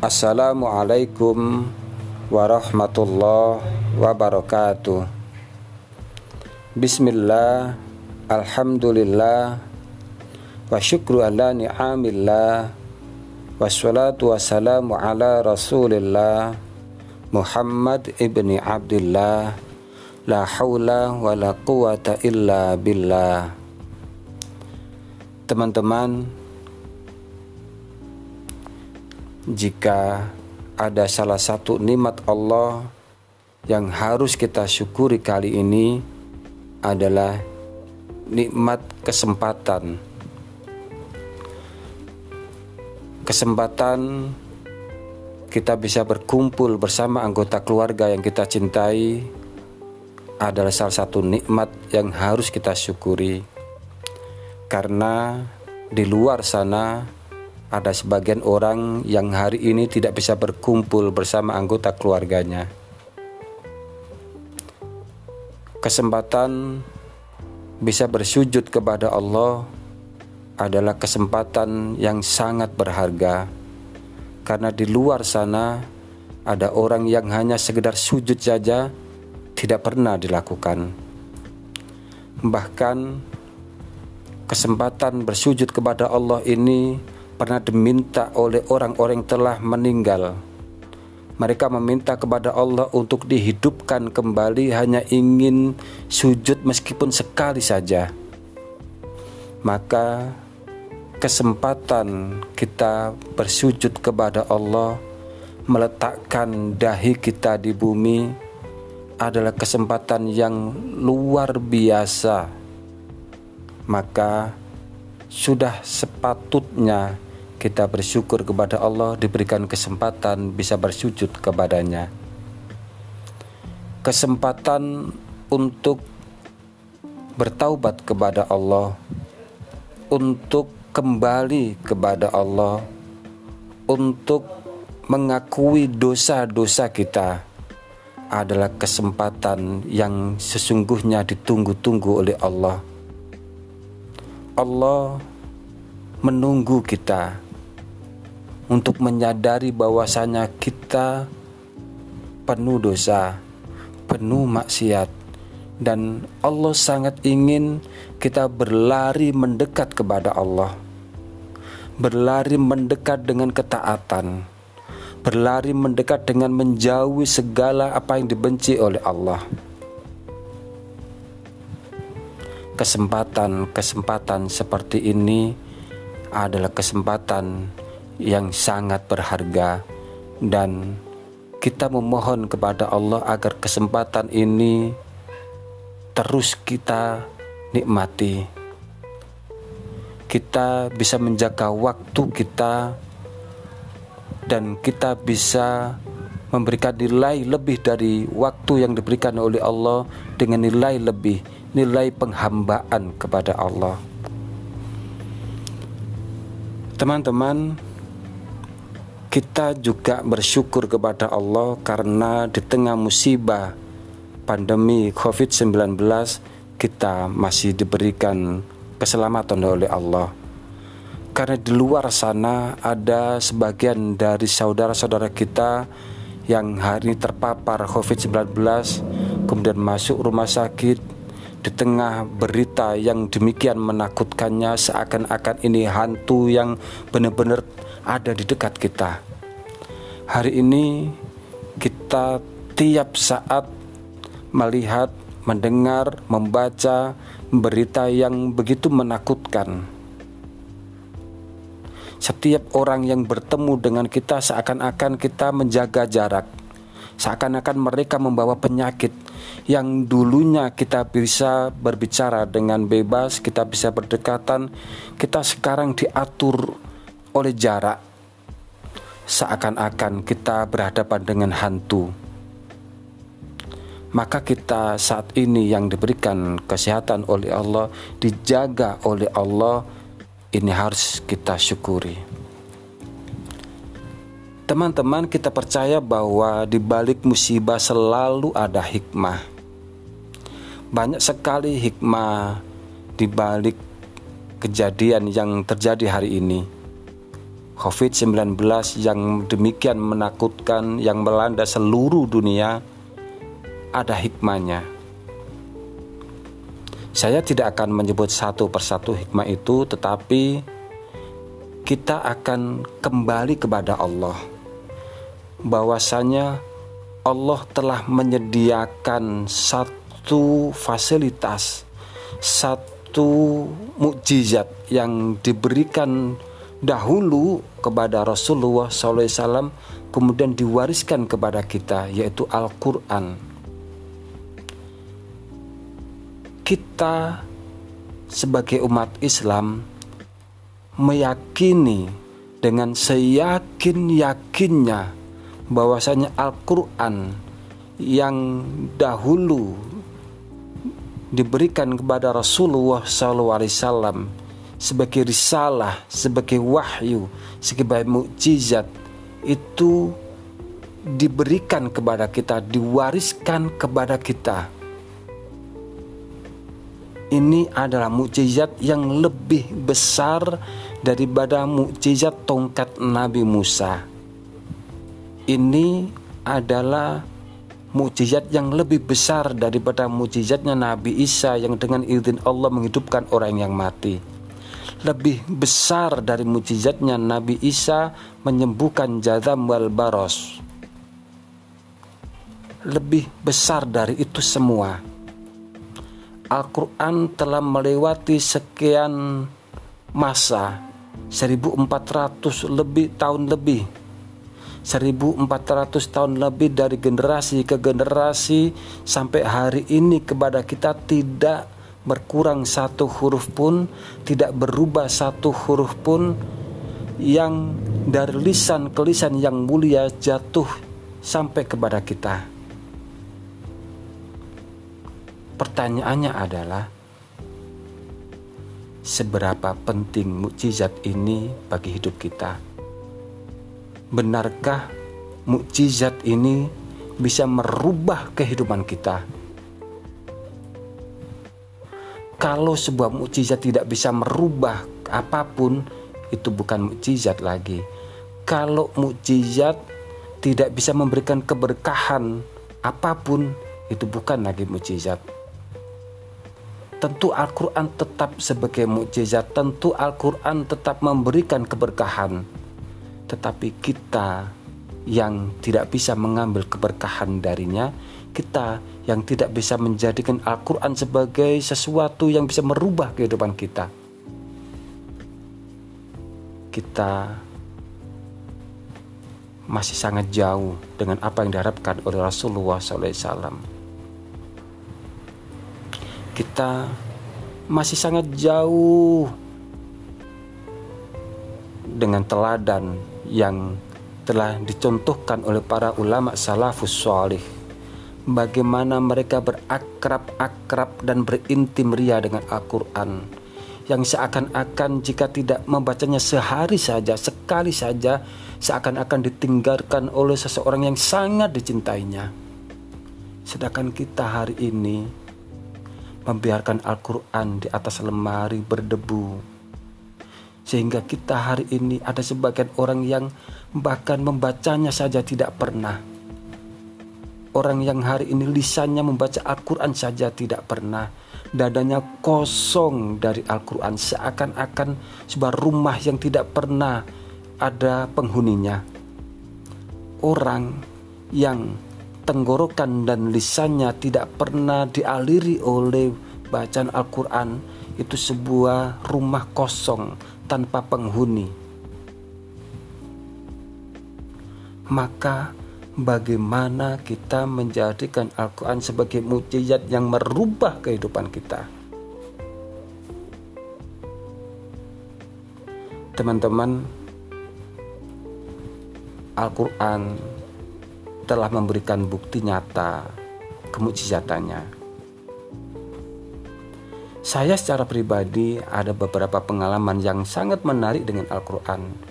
Assalamualaikum warahmatullahi wabarakatuh. Bismillah Alhamdulillah Wa syukru ala ni'amillah Wassalatu wassalamu ala rasulillah Muhammad ibni Abdullah La hawla wa la quwata illa billah. Teman-teman jika ada salah satu nikmat Allah yang harus kita syukuri kali ini adalah nikmat kesempatan. Kesempatan kita bisa berkumpul bersama anggota keluarga yang kita cintai adalah salah satu nikmat yang harus kita syukuri. Karena di luar sana ada sebagian orang yang hari ini tidak bisa berkumpul bersama anggota keluarganya. Kesempatan bisa bersujud kepada Allah adalah kesempatan yang sangat berharga, karena di luar sana ada orang yang hanya sekedar sujud saja tidak pernah dilakukan. Bahkan kesempatan bersujud kepada Allah ini pernah diminta oleh orang-orang yang telah meninggal. Mereka meminta kepada Allah untuk dihidupkan kembali hanya ingin sujud meskipun sekali saja. Maka kesempatan kita bersujud kepada Allah meletakkan dahi kita di bumi adalah kesempatan yang luar biasa. Maka sudah sepatutnya kita bersyukur kepada Allah diberikan kesempatan bisa bersujud kepadanya. Kesempatan untuk bertaubat kepada Allah, untuk kembali kepada Allah, untuk mengakui dosa-dosa kita adalah kesempatan yang sesungguhnya ditunggu-tunggu oleh Allah. Allah menunggu kita untuk menyadari bahwasanya kita penuh dosa, penuh maksiat dan Allah sangat ingin kita berlari mendekat kepada Allah. Berlari mendekat dengan ketaatan. Berlari mendekat dengan menjauhi segala apa yang dibenci oleh Allah. Kesempatan-kesempatan seperti ini adalah kesempatan yang sangat berharga dan kita memohon kepada Allah agar kesempatan ini terus kita nikmati. Kita bisa menjaga waktu kita dan kita bisa memberikan nilai lebih dari waktu yang diberikan oleh Allah dengan nilai lebih, nilai penghambaan kepada Allah. Teman-teman, kita juga bersyukur kepada Allah karena di tengah musibah pandemi COVID-19 kita masih diberikan keselamatan oleh Allah. Karena di luar sana ada sebagian dari saudara-saudara kita yang hari ini terpapar COVID-19 kemudian masuk rumah sakit di tengah berita yang demikian menakutkannya seakan-akan ini hantu yang benar-benar ada di dekat kita. Hari ini kita tiap saat melihat, mendengar, membaca berita yang begitu menakutkan. Setiap orang yang bertemu dengan kita seakan-akan kita menjaga jarak. Seakan-akan mereka membawa penyakit yang dulunya kita bisa berbicara dengan bebas, kita bisa berdekatan, kita sekarang diatur oleh jarak seakan-akan kita berhadapan dengan hantu. Maka kita saat ini yang diberikan kesehatan oleh Allah dijaga oleh Allah ini harus kita syukuri. Teman-teman kita percaya bahwa di balik musibah selalu ada hikmah. Banyak sekali hikmah di balik kejadian yang terjadi hari ini COVID-19 yang demikian menakutkan yang melanda seluruh dunia ada hikmahnya. Saya tidak akan menyebut satu persatu hikmah itu, tetapi kita akan kembali kepada Allah. Bahwasanya Allah telah menyediakan satu fasilitas, satu mukjizat yang diberikan dahulu kepada Rasulullah SAW kemudian diwariskan kepada kita yaitu Al-Quran. Kita sebagai umat Islam meyakini dengan seyakin-yakinnya bahwasanya Al-Quran yang dahulu diberikan kepada Rasulullah SAW sebagai risalah, sebagai wahyu, sebagai mukjizat itu diberikan kepada kita, diwariskan kepada kita. Ini adalah mukjizat yang lebih besar daripada mukjizat tongkat Nabi Musa. Ini adalah mukjizat yang lebih besar daripada mukjizatnya Nabi Isa yang dengan izin Allah menghidupkan orang yang mati lebih besar dari mujizatnya Nabi Isa menyembuhkan jadam wal baros. Lebih besar dari itu semua. Al-Quran telah melewati sekian masa 1400 lebih tahun lebih 1400 tahun lebih dari generasi ke generasi sampai hari ini kepada kita tidak berkurang satu huruf pun, tidak berubah satu huruf pun yang dari lisan ke lisan yang mulia jatuh sampai kepada kita. Pertanyaannya adalah seberapa penting mukjizat ini bagi hidup kita? Benarkah mukjizat ini bisa merubah kehidupan kita? Kalau sebuah mukjizat tidak bisa merubah apa pun, itu bukan mukjizat lagi. Kalau mukjizat tidak bisa memberikan keberkahan apa pun, itu bukan lagi mukjizat. Tentu Al-Quran tetap sebagai mukjizat, tentu Al-Quran tetap memberikan keberkahan. Tetapi kita yang tidak bisa mengambil keberkahan darinya, kita yang tidak bisa menjadikan Al-Quran sebagai sesuatu yang bisa merubah kehidupan kita. Kita masih sangat jauh dengan apa yang diharapkan oleh Rasulullah SAW. Kita masih sangat jauh dengan teladan yang telah dicontohkan oleh para ulama salafus salih bagaimana mereka berakrab-akrab dan berintim ria dengan Al-Quran yang seakan-akan jika tidak membacanya sehari saja, sekali saja, seakan-akan ditinggalkan oleh seseorang yang sangat dicintainya. Sedangkan kita hari ini membiarkan Al-Quran di atas lemari berdebu, sehingga kita hari ini ada sebagian orang yang bahkan membacanya saja tidak pernah Orang yang hari ini lisannya membaca Al-Quran saja tidak pernah. Dadanya kosong dari Al-Quran. Seakan-akan sebuah rumah yang tidak pernah ada penghuninya. Orang yang tenggorokan dan lisannya tidak pernah dialiri oleh bacaan Al-Quran Itu sebuah rumah kosong tanpa penghuni. Maka bagaimana kita menjadikan Al-Quran sebagai mujizat yang merubah kehidupan kita. Teman-teman, Al-Quran telah memberikan bukti nyata kemujizatannya. Saya secara pribadi ada beberapa pengalaman yang sangat menarik dengan Al-Quran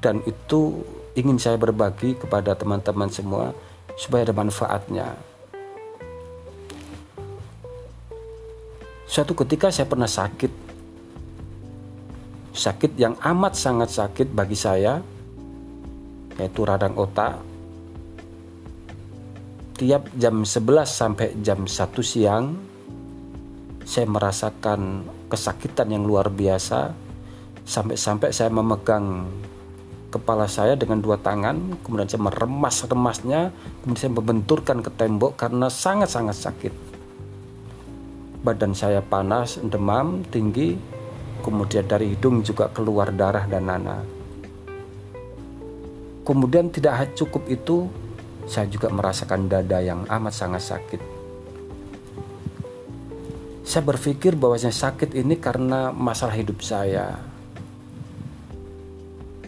dan itu ingin saya berbagi kepada teman-teman semua supaya ada manfaatnya. Suatu ketika saya pernah sakit. sakit yang amat sangat sakit bagi saya yaitu radang otak tiap jam 11 sampai jam 1 siang saya merasakan kesakitan yang luar biasa sampai-sampai saya memegang kepala saya dengan dua tangan kemudian saya meremas-remasnya kemudian saya membenturkan ke tembok karena sangat-sangat sakit badan saya panas demam tinggi kemudian dari hidung juga keluar darah dan nanah kemudian tidak cukup itu saya juga merasakan dada yang amat sangat sakit. Saya berpikir bahwasanya sakit ini karena masalah hidup saya.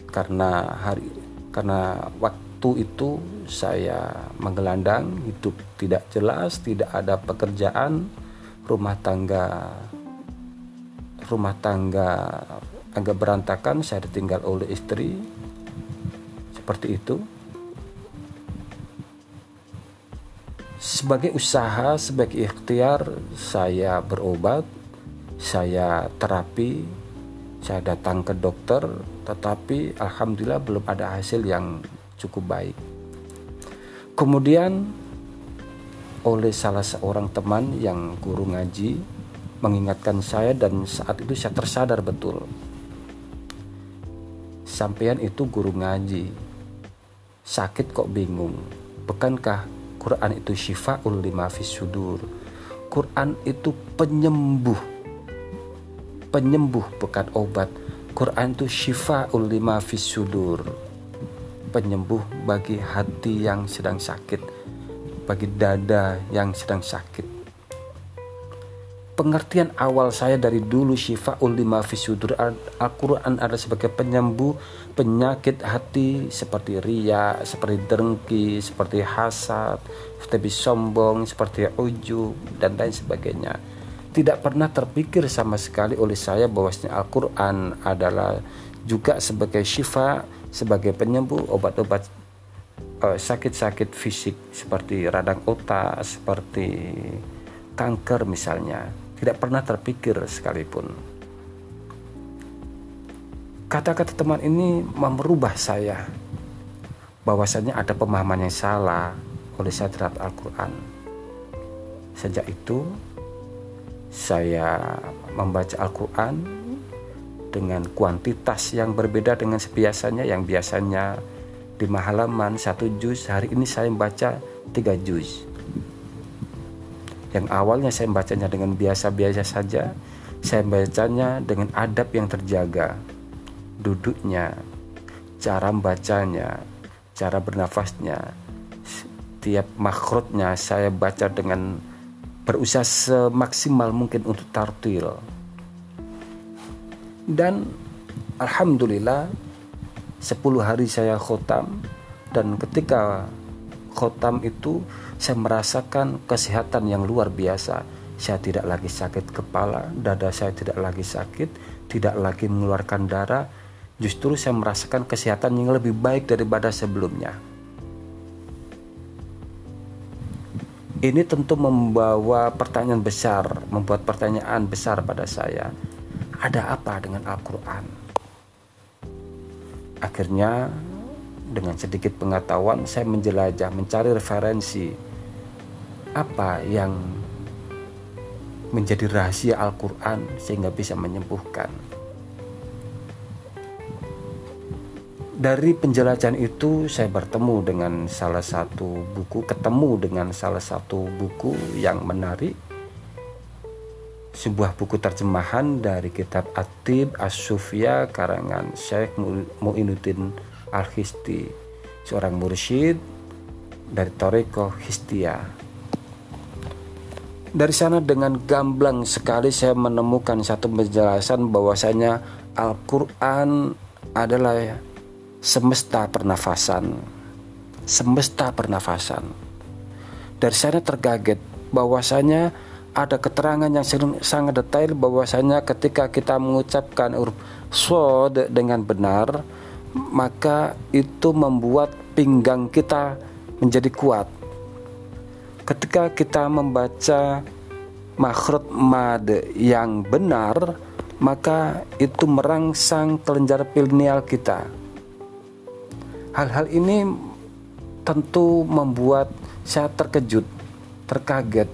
Karena hari karena waktu itu saya menggelandang, hidup tidak jelas, tidak ada pekerjaan, rumah tangga rumah tangga agak berantakan, saya ditinggal oleh istri. Seperti itu. Sebagai usaha, sebagai ikhtiar, saya berobat, saya terapi, saya datang ke dokter, tetapi alhamdulillah belum ada hasil yang cukup baik. Kemudian oleh salah seorang teman yang guru ngaji mengingatkan saya dan saat itu saya tersadar betul. Sampean itu guru ngaji. Sakit kok bingung. Bukankah Quran itu syifaul lima sudur. Quran itu penyembuh. Penyembuh bukan obat. Quran itu syifaul lima sudur. Penyembuh bagi hati yang sedang sakit, bagi dada yang sedang sakit pengertian awal saya dari dulu syifa lima fisudur Al-Quran ada sebagai penyembuh penyakit hati seperti ria, seperti dengki, seperti hasad, seperti sombong, seperti ujub dan lain sebagainya. Tidak pernah terpikir sama sekali oleh saya bahwasanya Al-Quran adalah juga sebagai syifa, sebagai penyembuh obat-obat uh, sakit-sakit fisik seperti radang otak, seperti kanker misalnya tidak pernah terpikir sekalipun. Kata-kata teman ini merubah saya bahwasanya ada pemahaman yang salah oleh saya terhadap Al-Quran. Sejak itu saya membaca Al-Quran dengan kuantitas yang berbeda dengan sebiasanya. Yang biasanya lima halaman satu juz. Hari ini saya membaca tiga juz. Yang awalnya saya membacanya dengan biasa-biasa saja, saya membacanya dengan adab yang terjaga. Duduknya, cara membacanya, cara bernafasnya, tiap makrotnya saya baca dengan berusaha semaksimal mungkin untuk tartil. Dan Alhamdulillah 10 hari saya khotam dan ketika khotam itu saya merasakan kesehatan yang luar biasa. Saya tidak lagi sakit kepala, dada saya tidak lagi sakit, tidak lagi mengeluarkan darah. Justru saya merasakan kesehatan yang lebih baik daripada sebelumnya. Ini tentu membawa pertanyaan besar, membuat pertanyaan besar pada saya. Ada apa dengan Al-Quran? Akhirnya dengan sedikit pengetahuan saya menjelajah, mencari referensi apa yang menjadi rahasia Al-Quran sehingga bisa menyembuhkan. Dari penjelajahan itu saya bertemu dengan salah satu buku, ketemu dengan salah satu buku yang menarik. Sebuah buku terjemahan dari kitab Atib As-Sufya karangan Syekh Mu'inuddin Al-Histi, seorang mursyid dari Toriko Histia dari sana dengan gamblang sekali saya menemukan satu penjelasan bahwasanya Al-Quran adalah semesta pernafasan. Semesta pernafasan. Dari sana tergaget bahwasanya ada keterangan yang sangat detail bahwasanya ketika kita mengucapkan huruf sod dengan benar maka itu membuat pinggang kita menjadi kuat. Ketika kita membaca makhraj mad yang benar maka itu merangsang kelenjar pineal kita. Hal-hal ini tentu membuat saya terkejut, terkaget,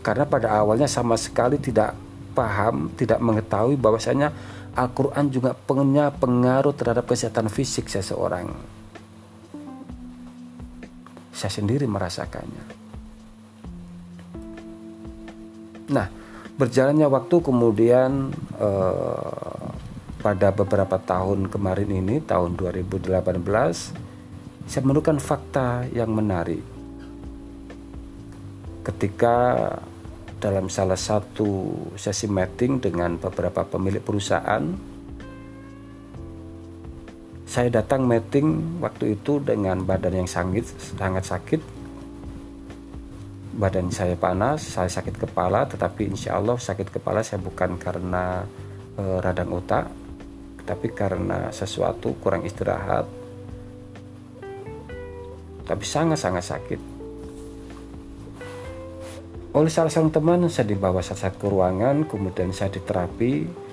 karena pada awalnya sama sekali tidak paham, tidak mengetahui bahwasanya Al-Quran juga punya pengaruh terhadap kesehatan fisik seseorang. Saya sendiri merasakannya. Nah, berjalannya waktu kemudian eh, pada beberapa tahun kemarin ini, tahun 2018, saya menemukan fakta yang menarik. Ketika dalam salah satu sesi meeting dengan beberapa pemilik perusahaan, saya datang meeting waktu itu dengan badan yang sangat sangat sakit badan saya panas, saya sakit kepala, tetapi insya Allah sakit kepala saya bukan karena e, radang otak, tapi karena sesuatu kurang istirahat, tapi sangat-sangat sakit. Oleh salah seorang teman saya dibawa saat ke ruangan, kemudian saya diterapi.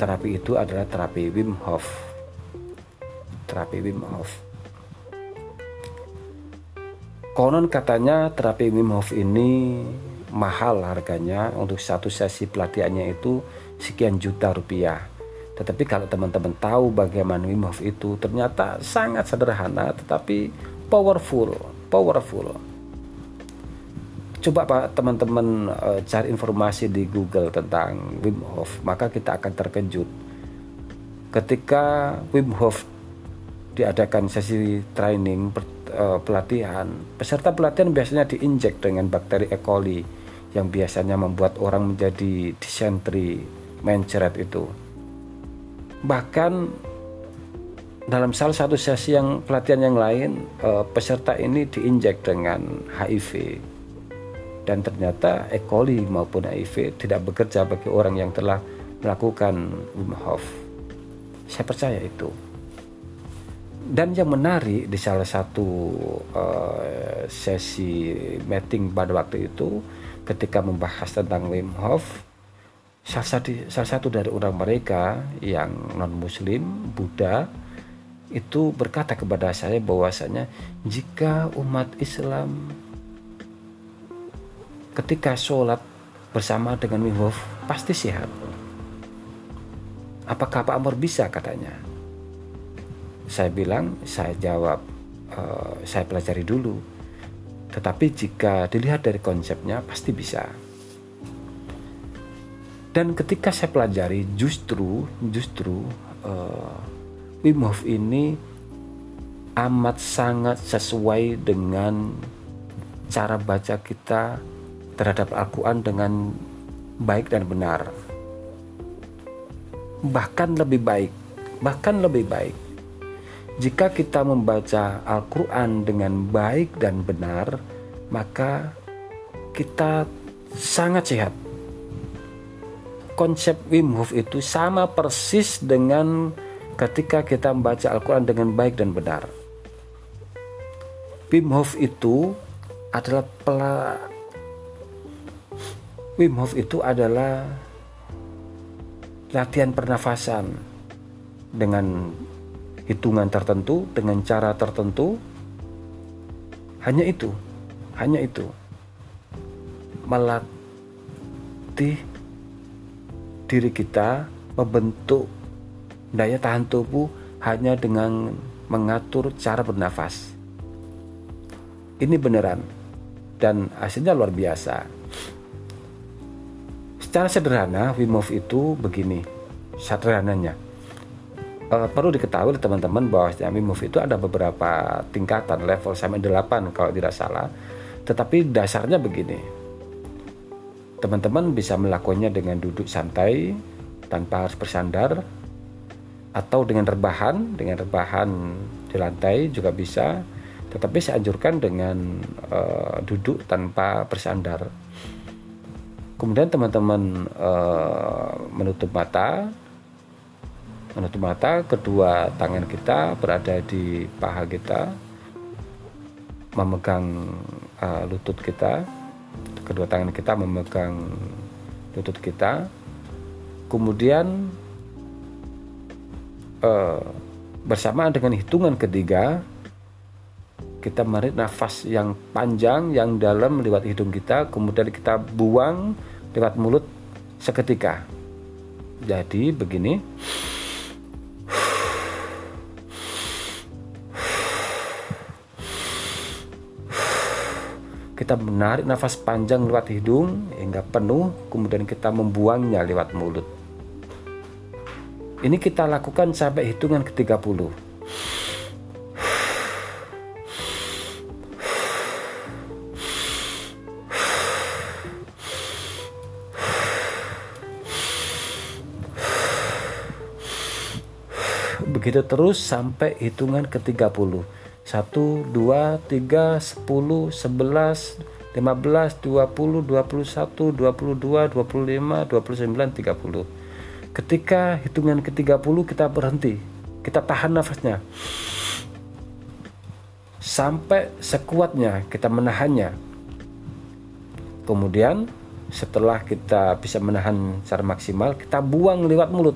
Terapi itu adalah terapi Wim Hof. Terapi Wim Hof Konon katanya terapi Wim Hof ini mahal harganya untuk satu sesi pelatihannya itu sekian juta rupiah. Tetapi kalau teman-teman tahu bagaimana Wim Hof itu ternyata sangat sederhana tetapi powerful, powerful. Coba Pak teman-teman uh, cari informasi di Google tentang Wim Hof, maka kita akan terkejut. Ketika Wim Hof diadakan sesi training uh, pelatihan, peserta pelatihan biasanya diinjek dengan bakteri E. coli yang biasanya membuat orang menjadi disentri, mencret itu. Bahkan dalam salah satu sesi yang pelatihan yang lain, uh, peserta ini diinjek dengan HIV dan ternyata E. coli maupun HIV tidak bekerja bagi orang yang telah melakukan Wim Hof. Saya percaya itu dan yang menarik di salah satu uh, sesi meeting pada waktu itu ketika membahas tentang Wim Hof salah satu, dari orang mereka yang non muslim Buddha itu berkata kepada saya bahwasanya jika umat Islam ketika sholat bersama dengan Wim Hof pasti sehat apakah Pak Amor bisa katanya saya bilang, saya jawab, e, saya pelajari dulu. Tetapi jika dilihat dari konsepnya, pasti bisa. Dan ketika saya pelajari, justru, justru uh, Wim Hof ini amat sangat sesuai dengan cara baca kita terhadap Al-Quran dengan baik dan benar. Bahkan lebih baik, bahkan lebih baik jika kita membaca Al-Quran dengan baik dan benar, maka kita sangat sehat. Konsep Wim Hof itu sama persis dengan ketika kita membaca Al-Quran dengan baik dan benar. Wim Hof itu adalah pela Wim Hof itu adalah latihan pernafasan dengan hitungan tertentu dengan cara tertentu hanya itu hanya itu melatih diri kita membentuk daya tahan tubuh hanya dengan mengatur cara bernafas. Ini beneran dan hasilnya luar biasa. Secara sederhana Wim Hof itu begini sederhananya. Uh, perlu diketahui teman-teman bahwa Xiaomi Move itu ada beberapa tingkatan level sampai 8 kalau tidak salah. Tetapi dasarnya begini teman-teman bisa melakukannya dengan duduk santai tanpa harus bersandar atau dengan rebahan dengan rebahan di lantai juga bisa tetapi saya anjurkan dengan uh, duduk tanpa bersandar. Kemudian teman-teman uh, menutup mata menutup mata, kedua tangan kita berada di paha kita, memegang uh, lutut kita, kedua tangan kita memegang lutut kita, Kemudian uh, bersamaan dengan hitungan ketiga kita menarik nafas yang panjang yang dalam lewat hidung kita kemudian kita buang lewat mulut seketika. Jadi begini kita menarik nafas panjang lewat hidung hingga penuh kemudian kita membuangnya lewat mulut ini kita lakukan sampai hitungan ke-30. Begitu terus sampai hitungan ke-30. 1 2 3 10 11 15 20 21 22 25 29 30 Ketika hitungan ke-30 kita berhenti, kita tahan nafasnya. Sampai sekuatnya kita menahannya. Kemudian setelah kita bisa menahan secara maksimal, kita buang lewat mulut.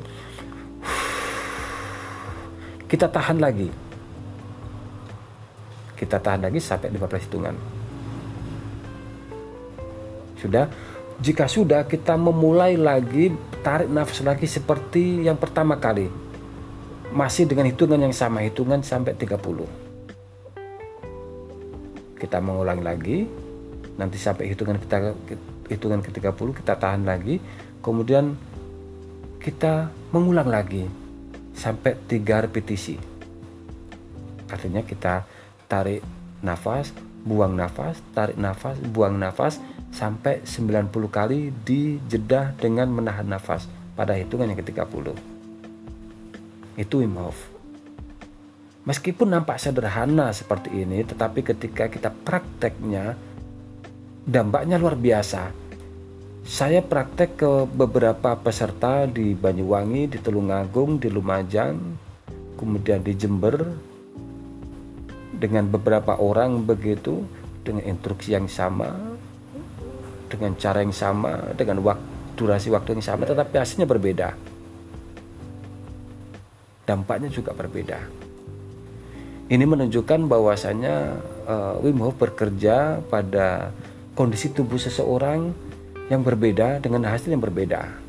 Kita tahan lagi. Kita tahan lagi sampai 15 hitungan. Sudah? Jika sudah, kita memulai lagi tarik nafas lagi seperti yang pertama kali. Masih dengan hitungan yang sama, hitungan sampai 30. Kita mengulang lagi, nanti sampai hitungan kita hitungan ke-30 kita tahan lagi, kemudian kita mengulang lagi sampai tiga repetisi. Artinya kita tarik nafas, buang nafas, tarik nafas, buang nafas sampai 90 kali di jeda dengan menahan nafas pada hitungan yang ke-30. Itu Wim Hof. Meskipun nampak sederhana seperti ini, tetapi ketika kita prakteknya, dampaknya luar biasa. Saya praktek ke beberapa peserta di Banyuwangi, di Tulungagung, di Lumajang, kemudian di Jember, dengan beberapa orang begitu, dengan instruksi yang sama, dengan cara yang sama, dengan waktu, durasi waktu yang sama, tetapi hasilnya berbeda. Dampaknya juga berbeda. Ini menunjukkan bahwasanya uh, Wim Hof bekerja pada kondisi tubuh seseorang yang berbeda dengan hasil yang berbeda.